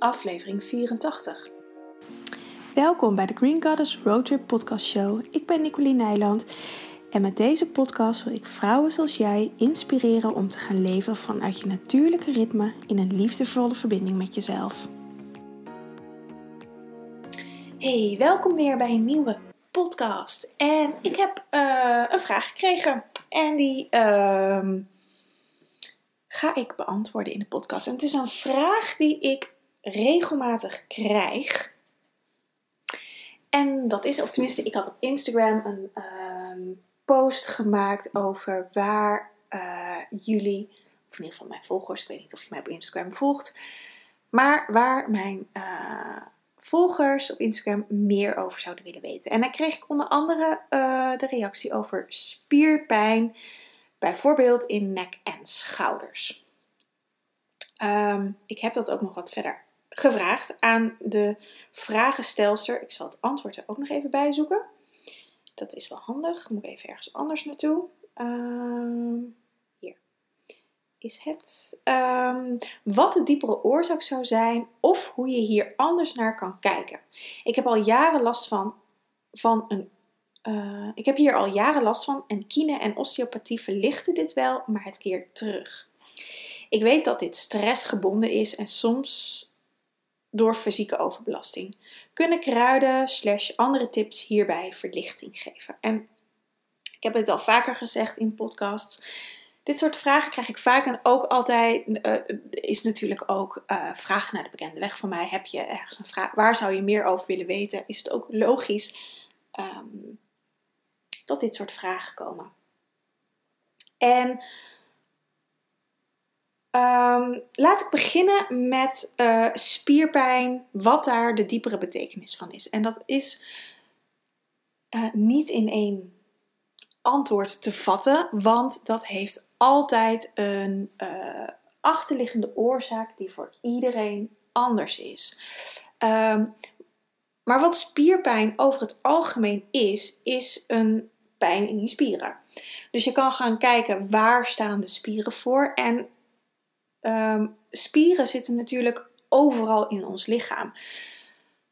aflevering 84. Welkom bij de Green Goddess Roadtrip Podcast Show. Ik ben Nicoline Nijland en met deze podcast wil ik vrouwen zoals jij inspireren om te gaan leven vanuit je natuurlijke ritme in een liefdevolle verbinding met jezelf. Hey, welkom weer bij een nieuwe podcast. En ik heb uh, een vraag gekregen en die uh, ga ik beantwoorden in de podcast. En het is een vraag die ik regelmatig krijg. En dat is, of tenminste, ik had op Instagram een uh, post gemaakt over waar uh, jullie, of in ieder geval mijn volgers, ik weet niet of je mij op Instagram volgt, maar waar mijn uh, volgers op Instagram meer over zouden willen weten. En dan kreeg ik onder andere uh, de reactie over spierpijn, bijvoorbeeld in nek en schouders. Um, ik heb dat ook nog wat verder gevraagd aan de vragenstelster. Ik zal het antwoord er ook nog even bij zoeken. Dat is wel handig. Moet even ergens anders naartoe. Um, hier is het. Um, wat de diepere oorzaak zou zijn of hoe je hier anders naar kan kijken. Ik heb al jaren last van, van een. Uh, ik heb hier al jaren last van en kine en osteopathie verlichten dit wel, maar het keert terug. Ik weet dat dit stressgebonden is en soms door fysieke overbelasting. Kunnen kruiden slash andere tips hierbij verlichting geven? En ik heb het al vaker gezegd in podcasts. Dit soort vragen krijg ik vaak en ook altijd uh, is natuurlijk ook uh, vragen naar de bekende weg van mij. Heb je ergens een vraag? Waar zou je meer over willen weten? Is het ook logisch um, dat dit soort vragen komen? En Um, laat ik beginnen met uh, spierpijn, wat daar de diepere betekenis van is. En dat is uh, niet in één antwoord te vatten, want dat heeft altijd een uh, achterliggende oorzaak die voor iedereen anders is. Um, maar wat spierpijn over het algemeen is, is een pijn in je spieren. Dus je kan gaan kijken waar staan de spieren voor en um, spieren zitten natuurlijk overal in ons lichaam.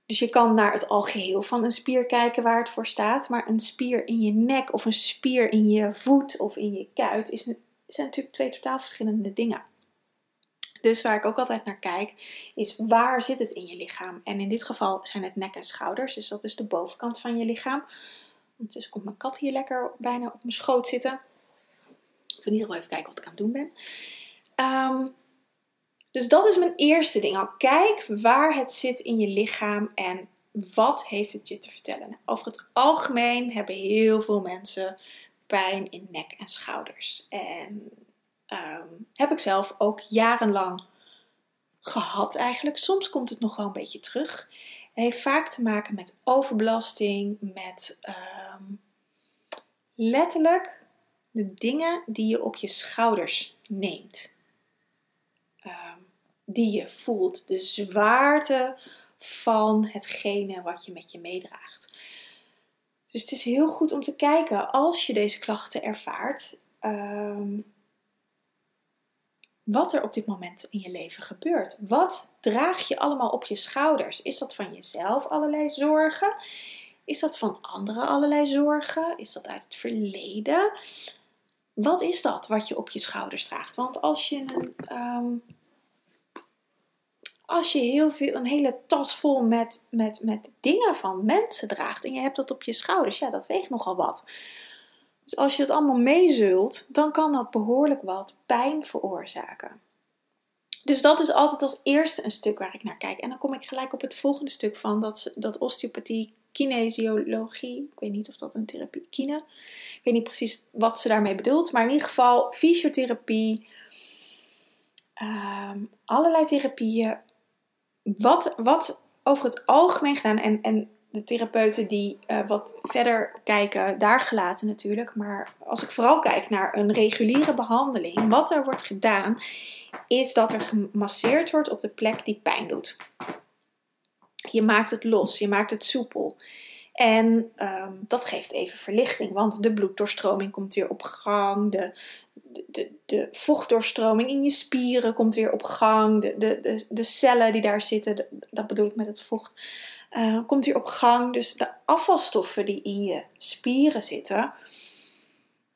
Dus je kan naar het algeheel van een spier kijken waar het voor staat. Maar een spier in je nek of een spier in je voet of in je kuit is, zijn natuurlijk twee totaal verschillende dingen. Dus waar ik ook altijd naar kijk, is waar zit het in je lichaam? En in dit geval zijn het nek en schouders, dus dat is de bovenkant van je lichaam. Ondertussen komt mijn kat hier lekker bijna op mijn schoot zitten. Of in ieder geval even kijken wat ik aan het doen ben. Um, dus dat is mijn eerste ding. Al kijk waar het zit in je lichaam en wat heeft het je te vertellen. Over het algemeen hebben heel veel mensen pijn in nek en schouders. En um, heb ik zelf ook jarenlang gehad eigenlijk. Soms komt het nog wel een beetje terug. Het heeft vaak te maken met overbelasting, met um, letterlijk de dingen die je op je schouders neemt. Die je voelt. De zwaarte van hetgene wat je met je meedraagt. Dus het is heel goed om te kijken als je deze klachten ervaart. Um, wat er op dit moment in je leven gebeurt. Wat draag je allemaal op je schouders? Is dat van jezelf allerlei zorgen? Is dat van anderen allerlei zorgen? Is dat uit het verleden? Wat is dat wat je op je schouders draagt? Want als je een um, als je heel veel, een hele tas vol met, met, met dingen van mensen draagt en je hebt dat op je schouders, ja, dat weegt nogal wat. Dus als je het allemaal meezult, dan kan dat behoorlijk wat pijn veroorzaken. Dus dat is altijd als eerste een stuk waar ik naar kijk. En dan kom ik gelijk op het volgende stuk van dat, dat osteopathie, kinesiologie. Ik weet niet of dat een therapie, kine. Ik weet niet precies wat ze daarmee bedoelt. Maar in ieder geval fysiotherapie, um, allerlei therapieën wat, wat over het algemeen gedaan, en, en de therapeuten die uh, wat verder kijken, daar gelaten natuurlijk. Maar als ik vooral kijk naar een reguliere behandeling, wat er wordt gedaan, is dat er gemasseerd wordt op de plek die pijn doet. Je maakt het los, je maakt het soepel. En ehm, dat geeft even verlichting, want de bloeddoorstroming komt weer op gang. De, de, de, vochtdoorstroming in je spieren komt weer op gang. De, de, de, cellen die daar zitten, dat bedoel ik met het vocht, uh, komt weer op gang. Dus de afvalstoffen die in je spieren zitten,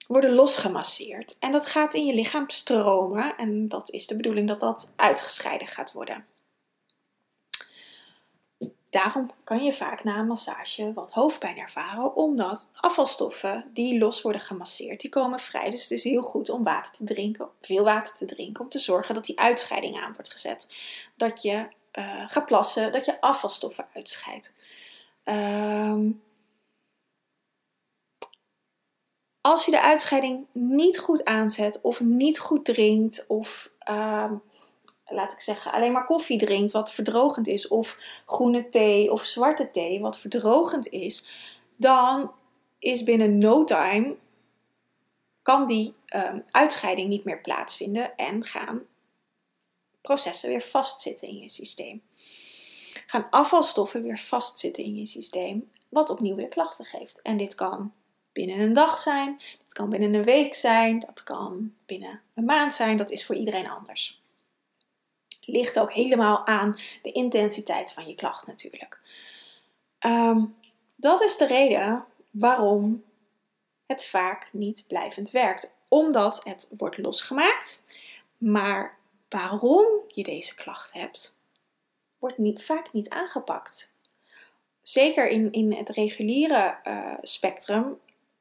worden losgemasseerd. En dat gaat in je lichaam stromen. En dat is de bedoeling dat dat uitgescheiden gaat worden. Daarom kan je vaak na een massage wat hoofdpijn ervaren, omdat afvalstoffen die los worden gemasseerd, die komen vrij. Dus het is heel goed om water te drinken, veel water te drinken, om te zorgen dat die uitscheiding aan wordt gezet. Dat je uh, gaat plassen, dat je afvalstoffen uitscheidt. Ehm, als je de uitscheiding niet goed aanzet of niet goed drinkt of ehm, laat ik zeggen, alleen maar koffie drinkt wat verdrogend is, of groene thee of zwarte thee wat verdrogend is, dan is binnen no time kan die ehm, uitscheiding niet meer plaatsvinden en gaan processen weer vastzitten in je systeem. Gaan afvalstoffen weer vastzitten in je systeem, wat opnieuw weer klachten geeft. En dit kan binnen een dag zijn, dit kan binnen een week zijn, dat kan binnen een maand zijn, dat is voor iedereen anders ligt ook helemaal aan de intensiteit van je klacht natuurlijk. Ehm, dat is de reden waarom het vaak niet blijvend werkt. Omdat het wordt losgemaakt, maar waarom je deze klacht hebt, wordt niet, vaak niet aangepakt. Zeker in, in het reguliere uh, spectrum,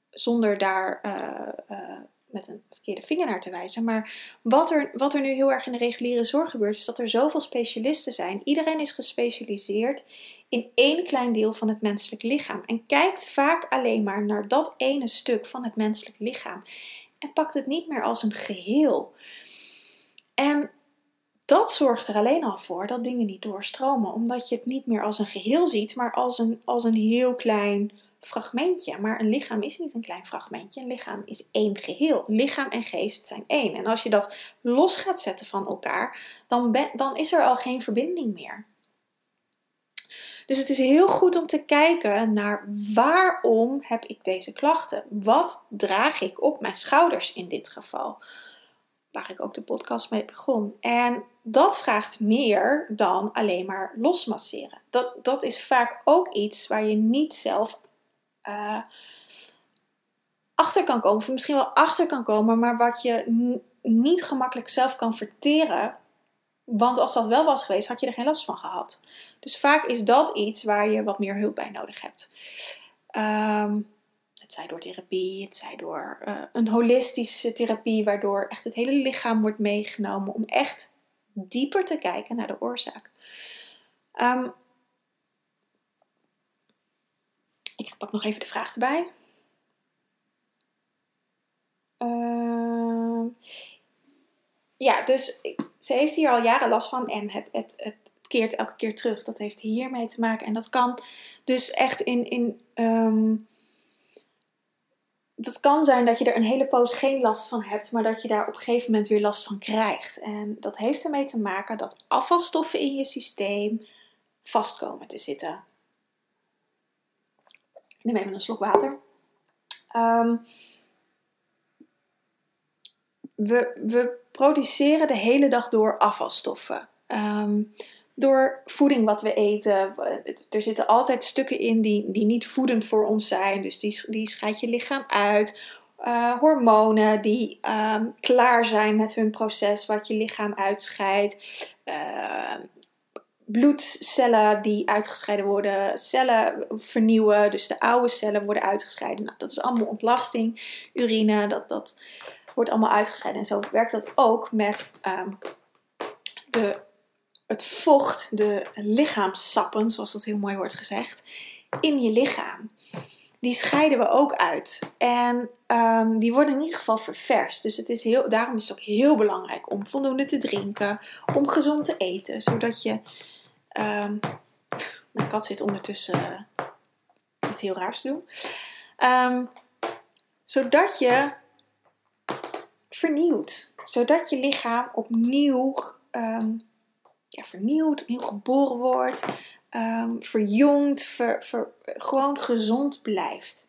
zonder daar uh, uh, met een verkeerde vinger naar te wijzen. Maar wat er, wat er nu heel erg in de reguliere zorg gebeurt, is dat er zoveel specialisten zijn. Iedereen is gespecialiseerd in één klein deel van het menselijk lichaam. En kijkt vaak alleen maar naar dat ene stuk van het menselijk lichaam. En pakt het niet meer als een geheel. En dat zorgt er alleen al voor dat dingen niet doorstromen. Omdat je het niet meer als een geheel ziet, maar als een, als een heel klein fragmentje. Maar een lichaam is niet een klein fragmentje. Een lichaam is één geheel. Lichaam en geest zijn één. En als je dat los gaat zetten van elkaar, dan, dan is er al geen verbinding meer. Dus het is heel goed om te kijken naar waarom heb ik deze klachten? Wat draag ik op mijn schouders in dit geval? Waar ik ook de podcast mee begon. En dat vraagt meer dan alleen maar losmasseren. Dat, dat is vaak ook iets waar je niet zelf uh, achter kan komen, of misschien wel achter kan komen, maar wat je niet gemakkelijk zelf kan verteren. Want als dat wel was geweest, had je er geen last van gehad. Dus vaak is dat iets waar je wat meer hulp bij nodig hebt. Um, het zij door therapie, het zij door uh, een holistische therapie, waardoor echt het hele lichaam wordt meegenomen om echt dieper te kijken naar de oorzaak. Um, Ik pak nog even de vraag erbij. Uh, ja, dus ze heeft hier al jaren last van en het, het, het keert elke keer terug. Dat heeft hiermee te maken. En dat kan dus echt in. in um, dat kan zijn dat je er een hele poos geen last van hebt, maar dat je daar op een gegeven moment weer last van krijgt. En dat heeft ermee te maken dat afvalstoffen in je systeem vastkomen te zitten. Ik neem even een slok water. Ehm, we, we, produceren de hele dag door afvalstoffen. Ehm, door voeding wat we eten. Er zitten altijd stukken in die, die niet voedend voor ons zijn. Dus die, die scheidt je lichaam uit. Uh, hormonen die ehm, klaar zijn met hun proces, wat je lichaam uitscheidt. Uh, bloedcellen die uitgescheiden worden, cellen vernieuwen, dus de oude cellen worden uitgescheiden. Nou, dat is allemaal ontlasting, urine, dat, dat wordt allemaal uitgescheiden. En zo werkt dat ook met um, de, het vocht, de lichaamssappen, zoals dat heel mooi wordt gezegd, in je lichaam. Die scheiden we ook uit. En um, die worden in ieder geval ververst. Dus het is heel, daarom is het ook heel belangrijk om voldoende te drinken, om gezond te eten, zodat je Um, mijn kat zit ondertussen uh, iets heel raars te doen. Um, zodat je vernieuwt. Zodat je lichaam opnieuw um, ja, vernieuwd, opnieuw geboren wordt. verjongt, ver, gewoon gezond blijft.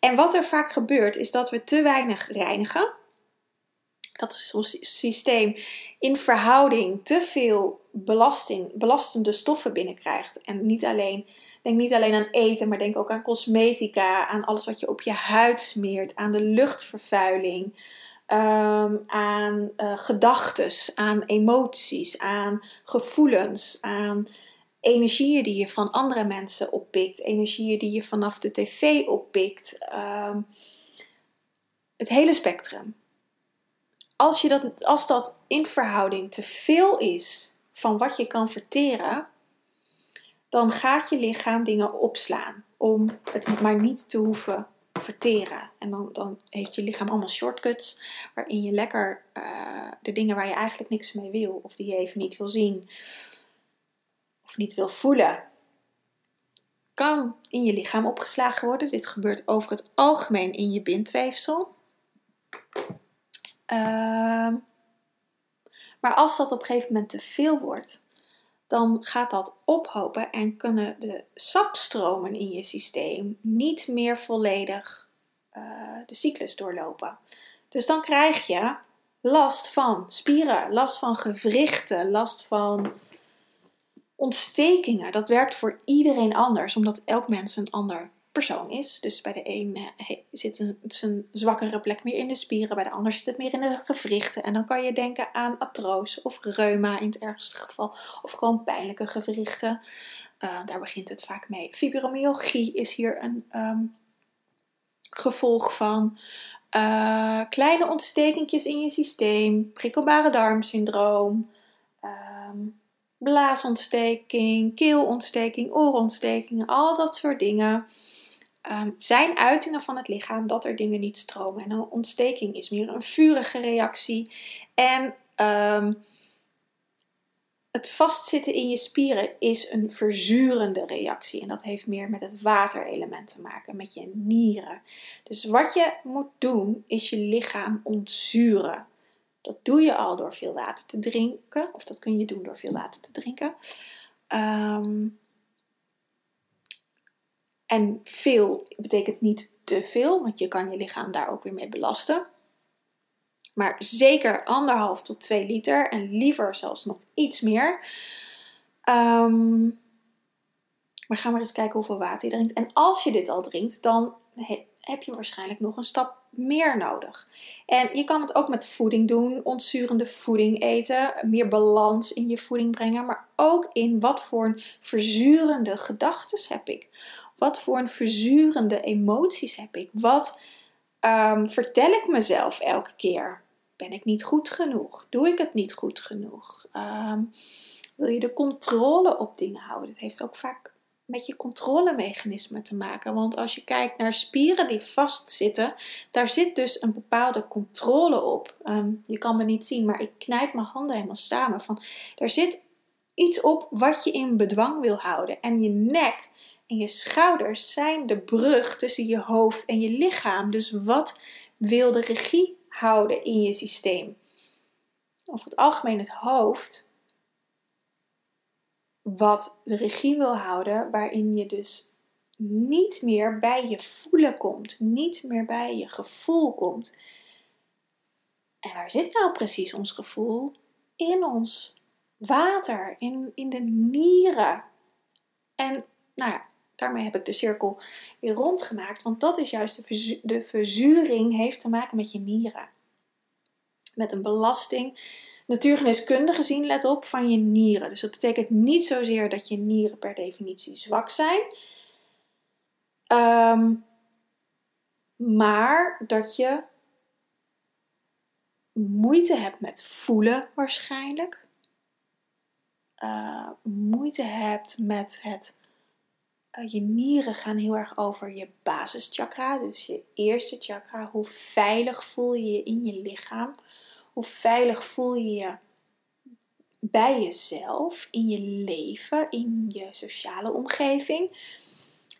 En wat er vaak gebeurt, is dat we te weinig reinigen. Dat is ons systeem in verhouding te veel belasting, belastende stoffen binnenkrijgt. En niet alleen, denk niet alleen aan eten, maar denk ook aan cosmetica, aan alles wat je op je huid smeert, aan de luchtvervuiling, um, aan uh, gedachtes, aan emoties, aan gevoelens, aan energieën die je van andere mensen oppikt, energieën die je vanaf de tv oppikt. Ehm, het hele spectrum. Als, je dat, als dat in verhouding te veel is van wat je kan verteren, dan gaat je lichaam dingen opslaan om het maar niet te hoeven verteren. En dan, dan heeft je lichaam allemaal shortcuts waarin je lekker uh, de dingen waar je eigenlijk niks mee wil of die je even niet wil zien of niet wil voelen, kan in je lichaam opgeslagen worden. Dit gebeurt over het algemeen in je bindweefsel. Uh, maar als dat op een gegeven moment te veel wordt, dan gaat dat ophopen en kunnen de sapstromen in je systeem niet meer volledig uh, de cyclus doorlopen. Dus dan krijg je last van spieren, last van gewrichten, last van ontstekingen. Dat werkt voor iedereen anders, omdat elk mens een ander persoon is. Dus bij de een eh, zit een, een zwakkere plek meer in de spieren, bij de ander zit het meer in de gewrichten. En dan kan je denken aan artrose of reuma in het ergste geval, of gewoon pijnlijke gewrichten. Uh, daar begint het vaak mee. Fibromyalgie is hier een um, gevolg van. Uh, kleine ontstekentjes in je systeem, prikkelbare darmsyndroom, um, blaasontsteking, keelontsteking, oorontstekingen, al dat soort dingen. Um, zijn uitingen van het lichaam dat er dingen niet stromen. En een ontsteking is meer een vurige reactie. En um, het vastzitten in je spieren is een verzurende reactie. En dat heeft meer met het waterelement te maken, met je nieren. Dus wat je moet doen, is je lichaam ontzuren. Dat doe je al door veel water te drinken. Of dat kun je doen door veel water te drinken. Um, en veel betekent niet te veel, want je kan je lichaam daar ook weer mee belasten. Maar zeker anderhalf tot 2 liter en liever zelfs nog iets meer. Maar ga maar eens kijken hoeveel water je drinkt. En als je dit al drinkt, dan heb je waarschijnlijk nog een stap meer nodig. En je kan het ook met voeding doen, ontzurende voeding eten, meer balans in je voeding brengen, maar ook in wat voor verzurende gedachten heb ik. Wat voor een verzurende emoties heb ik? Wat um, vertel ik mezelf elke keer? Ben ik niet goed genoeg? Doe ik het niet goed genoeg? Um, wil je de controle op dingen houden? Dat heeft ook vaak met je controlemechanisme te maken. Want als je kijkt naar spieren die vastzitten, daar zit dus een bepaalde controle op. Um, je kan me niet zien, maar ik knijp mijn handen helemaal samen. Van, daar zit iets op wat je in bedwang wil houden. En je nek en je schouders zijn de brug tussen je hoofd en je lichaam. Dus wat wil de regie houden in je systeem? Over het algemeen het hoofd. Wat de regie wil houden, waarin je dus niet meer bij je voelen komt, niet meer bij je gevoel komt. En waar zit nou precies ons gevoel? In ons water, in, in de nieren. En nou ja, daarmee heb ik de cirkel weer rondgemaakt. Want dat is juist de, de verzuring heeft te maken met je nieren. Met een belasting, natuurgeneeskundig gezien, let op, van je nieren. Dus dat betekent niet zozeer dat je nieren per definitie zwak zijn. Um, maar dat je moeite hebt met voelen waarschijnlijk. Uh, moeite hebt met het eh, je nieren gaan heel erg over je basischakra, dus je eerste chakra. Hoe veilig voel je je in je lichaam? Hoe veilig voel je je bij jezelf, in je leven, in je sociale omgeving?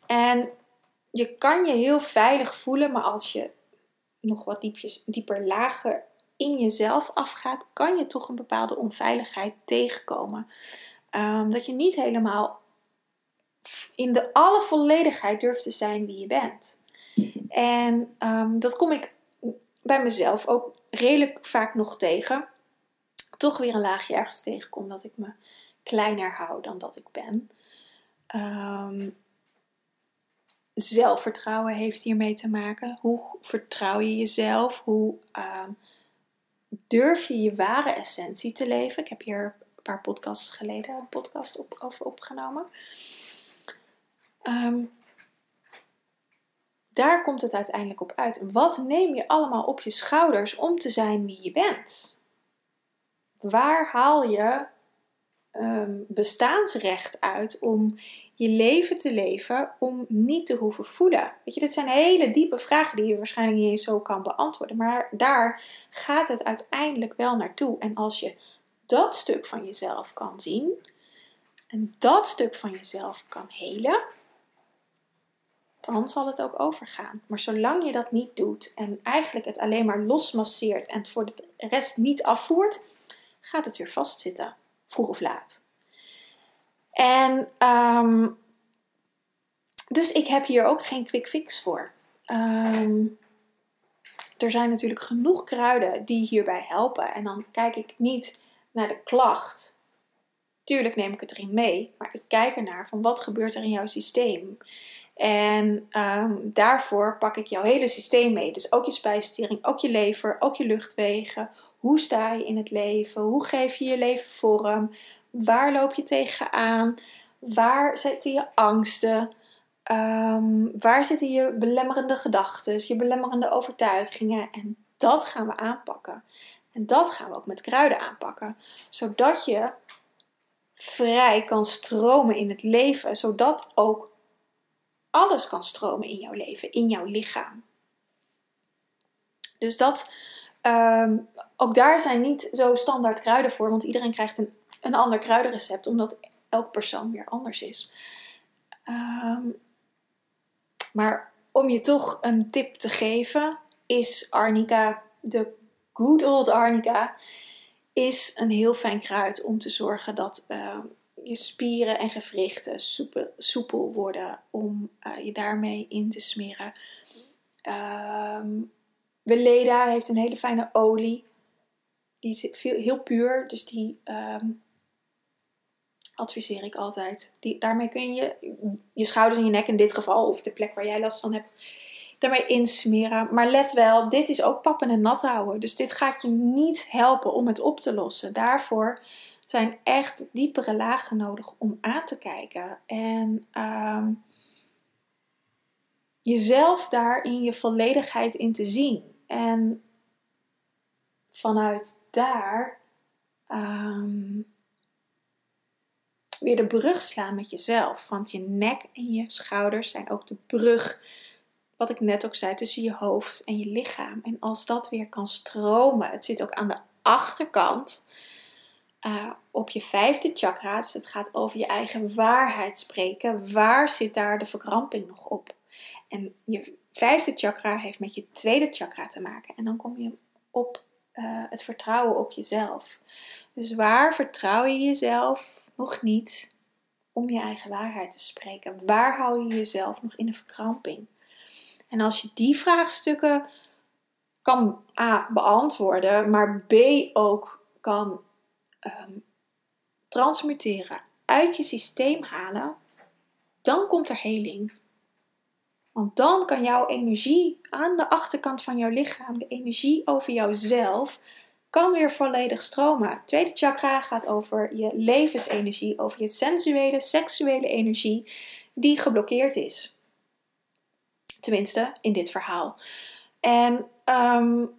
En je kan je heel veilig voelen, maar als je nog wat diepjes, dieper lager in jezelf afgaat, kan je toch een bepaalde onveiligheid tegenkomen. Um, dat je niet helemaal in de alle volledigheid durft te zijn wie je bent. En ehm, dat kom ik bij mezelf ook redelijk vaak nog tegen. Toch weer een laagje ergens tegenkom dat ik me kleiner hou dan dat ik ben. Ehm, zelfvertrouwen heeft hiermee te maken. Hoe vertrouw je jezelf? Hoe ehm, durf je je ware essentie te leven? Ik heb hier een paar podcasts geleden een podcast op, over opgenomen. Um, daar komt het uiteindelijk op uit. Wat neem je allemaal op je schouders om te zijn wie je bent? Waar haal je um, bestaansrecht uit om je leven te leven, om niet te hoeven voelen? Weet je, dit zijn hele diepe vragen die je waarschijnlijk niet eens zo kan beantwoorden. Maar daar gaat het uiteindelijk wel naartoe. En als je dat stuk van jezelf kan zien en dat stuk van jezelf kan helen dan zal het ook overgaan. Maar zolang je dat niet doet en eigenlijk het alleen maar losmasseert en voor de rest niet afvoert, gaat het weer vastzitten, vroeg of laat. En ehm, dus ik heb hier ook geen quick fix voor. Ehm, er zijn natuurlijk genoeg kruiden die hierbij helpen. En dan kijk ik niet naar de klacht. Tuurlijk neem ik het erin mee, maar ik kijk ernaar van wat gebeurt er in jouw systeem. En ehm, daarvoor pak ik jouw hele systeem mee. Dus ook je spijsvertering, ook je lever, ook je luchtwegen. Hoe sta je in het leven? Hoe geef je je leven vorm? Waar loop je tegenaan? Waar zitten je angsten? Um, waar zitten je belemmerende gedachten, je belemmerende overtuigingen? En dat gaan we aanpakken. En dat gaan we ook met kruiden aanpakken. Zodat je vrij kan stromen in het leven. Zodat ook alles kan stromen in jouw leven, in jouw lichaam. Dus dat, ehm, ook daar zijn niet zo standaard kruiden voor, want iedereen krijgt een, een ander kruidenrecept, omdat elk persoon weer anders is. Ehm, maar om je toch een tip te geven, is arnica, de good old arnica, is een heel fijn kruid om te zorgen dat ehm, je spieren en gewrichten soepel, soepel worden om uh, je daarmee in te smeren. Um, Weleda heeft een hele fijne olie. Die is heel puur, dus die um, adviseer ik altijd. Die, daarmee kun je je schouders en je nek in dit geval, of de plek waar jij last van hebt, daarmee insmeren. Maar let wel, dit is ook pappen en nat houden. Dus dit gaat je niet helpen om het op te lossen. Daarvoor zijn echt diepere lagen nodig om aan te kijken. En ehm, jezelf daar in je volledigheid in te zien. En vanuit daar ehm, weer de brug slaan met jezelf. Want je nek en je schouders zijn ook de brug, wat ik net ook zei, tussen je hoofd en je lichaam. En als dat weer kan stromen, het zit ook aan de achterkant uh, op je vijfde chakra. Dus het gaat over je eigen waarheid spreken. Waar zit daar de verkramping nog op? En je vijfde chakra heeft met je tweede chakra te maken. En dan kom je op uh, het vertrouwen op jezelf. Dus waar vertrouw je jezelf nog niet om je eigen waarheid te spreken? Waar hou je jezelf nog in een verkramping? En als je die vraagstukken kan A beantwoorden, maar B ook kan um, transmuteren, uit je systeem halen, dan komt er heling. Want dan kan jouw energie aan de achterkant van jouw lichaam, de energie over jouzelf, kan weer volledig stromen. tweede chakra gaat over je levensenergie, over je sensuele, seksuele energie die geblokkeerd is. Tenminste, in dit verhaal. En um,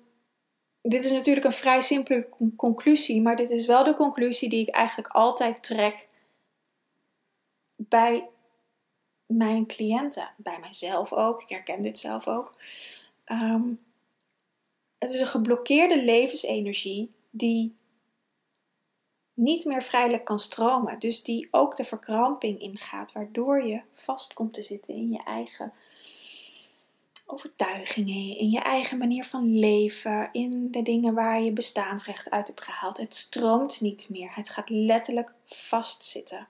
dit is natuurlijk een vrij simpele conclusie, maar dit is wel de conclusie die ik eigenlijk altijd trek bij mijn cliënten, bij mijzelf ook. Ik herken dit zelf ook. Ehm, het is een geblokkeerde levensenergie die niet meer vrijelijk kan stromen. Dus die ook de verkramping ingaat, waardoor je vast komt te zitten in je eigen overtuigingen, in je eigen manier van leven, in de dingen waar je bestaansrecht uit hebt gehaald. Het stroomt niet meer. Het gaat letterlijk vastzitten.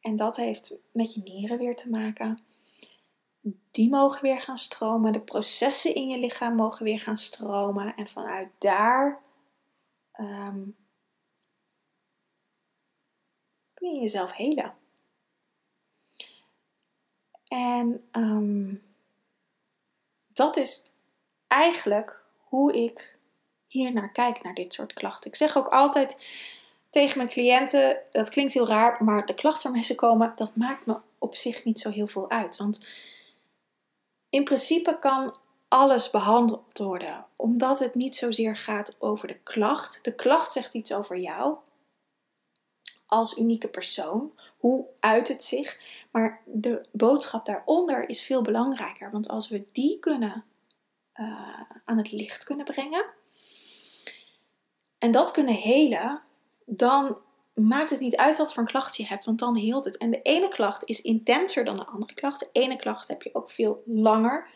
En dat heeft met je nieren weer te maken. Die mogen weer gaan stromen. De processen in je lichaam mogen weer gaan stromen. En vanuit daar ehm, kun je jezelf helen. En ehm, dat is eigenlijk hoe ik hier naar kijk, naar dit soort klachten. Ik zeg ook altijd tegen mijn cliënten, dat klinkt heel raar, maar de klachten waarmee ze komen, dat maakt me op zich niet zo heel veel uit. Want in principe kan alles behandeld worden, omdat het niet zozeer gaat over de klacht. De klacht zegt iets over jou als unieke persoon. Hoe uit het zich? Maar de boodschap daaronder is veel belangrijker, want als we die kunnen uh, aan het licht kunnen brengen en dat kunnen helen, dan maakt het niet uit wat voor een klacht je hebt, want dan heelt het. En de ene klacht is intenser dan de andere klacht. De ene klacht heb je ook veel langer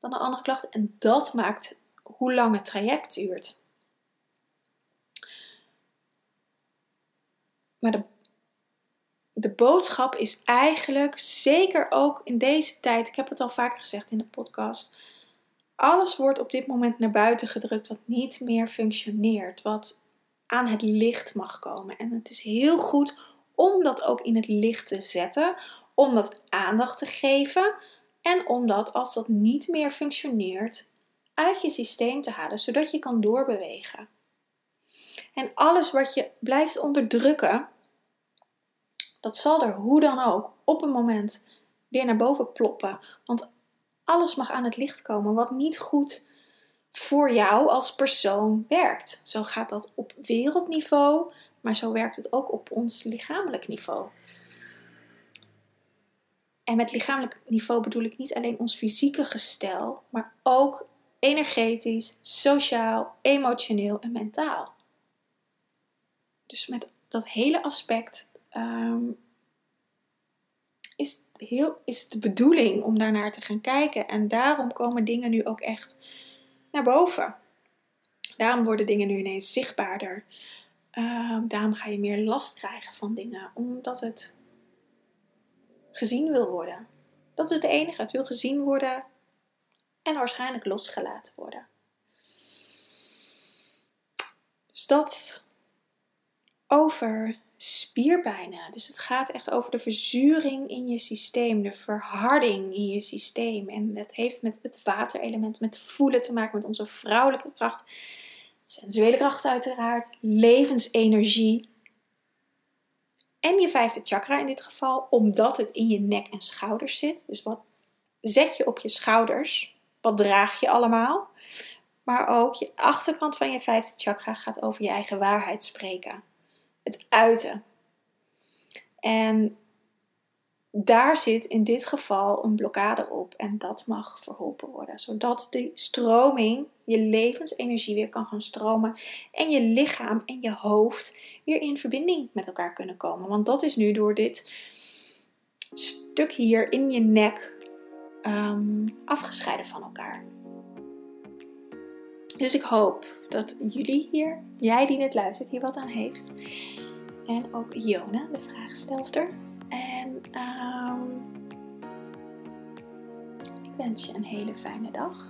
dan de andere klacht. En dat maakt hoe lang het traject duurt. Maar de, de boodschap is eigenlijk, zeker ook in deze tijd, ik heb het al vaker gezegd in de podcast, alles wordt op dit moment naar buiten gedrukt wat niet meer functioneert, wat aan het licht mag komen. En het is heel goed om dat ook in het licht te zetten, om dat aandacht te geven en om dat als dat niet meer functioneert uit je systeem te halen, zodat je kan doorbewegen. En alles wat je blijft onderdrukken, dat zal er hoe dan ook op een moment weer naar boven ploppen. Want alles mag aan het licht komen wat niet goed voor jou als persoon werkt. Zo gaat dat op wereldniveau, maar zo werkt het ook op ons lichamelijk niveau. En met lichamelijk niveau bedoel ik niet alleen ons fysieke gestel, maar ook energetisch, sociaal, emotioneel en mentaal. Dus met dat hele aspect ehm, is, heel, is de bedoeling om daarnaar te gaan kijken. En daarom komen dingen nu ook echt naar boven. Daarom worden dingen nu ineens zichtbaarder. Ehm, daarom ga je meer last krijgen van dingen, omdat het gezien wil worden. Dat is het enige. Het wil gezien worden en waarschijnlijk losgelaten worden. Dus dat over spierpijnen. Dus het gaat echt over de verzuring in je systeem, de verharding in je systeem. En dat heeft met het waterelement, met voelen te maken, met onze vrouwelijke kracht, sensuele kracht uiteraard, levensenergie. En je vijfde chakra in dit geval, omdat het in je nek en schouders zit. Dus wat zet je op je schouders? Wat draag je allemaal? Maar ook je achterkant van je vijfde chakra gaat over je eigen waarheid spreken het uiten. En daar zit in dit geval een blokkade op en dat mag verholpen worden, zodat de stroming, je levensenergie weer kan gaan stromen en je lichaam en je hoofd weer in verbinding met elkaar kunnen komen. Want dat is nu door dit stuk hier in je nek um, afgescheiden van elkaar. Dus ik hoop dat jullie hier, jij die dit luistert, hier wat aan heeft. En ook Jona, de vraagstelster. En um, ik wens je een hele fijne dag.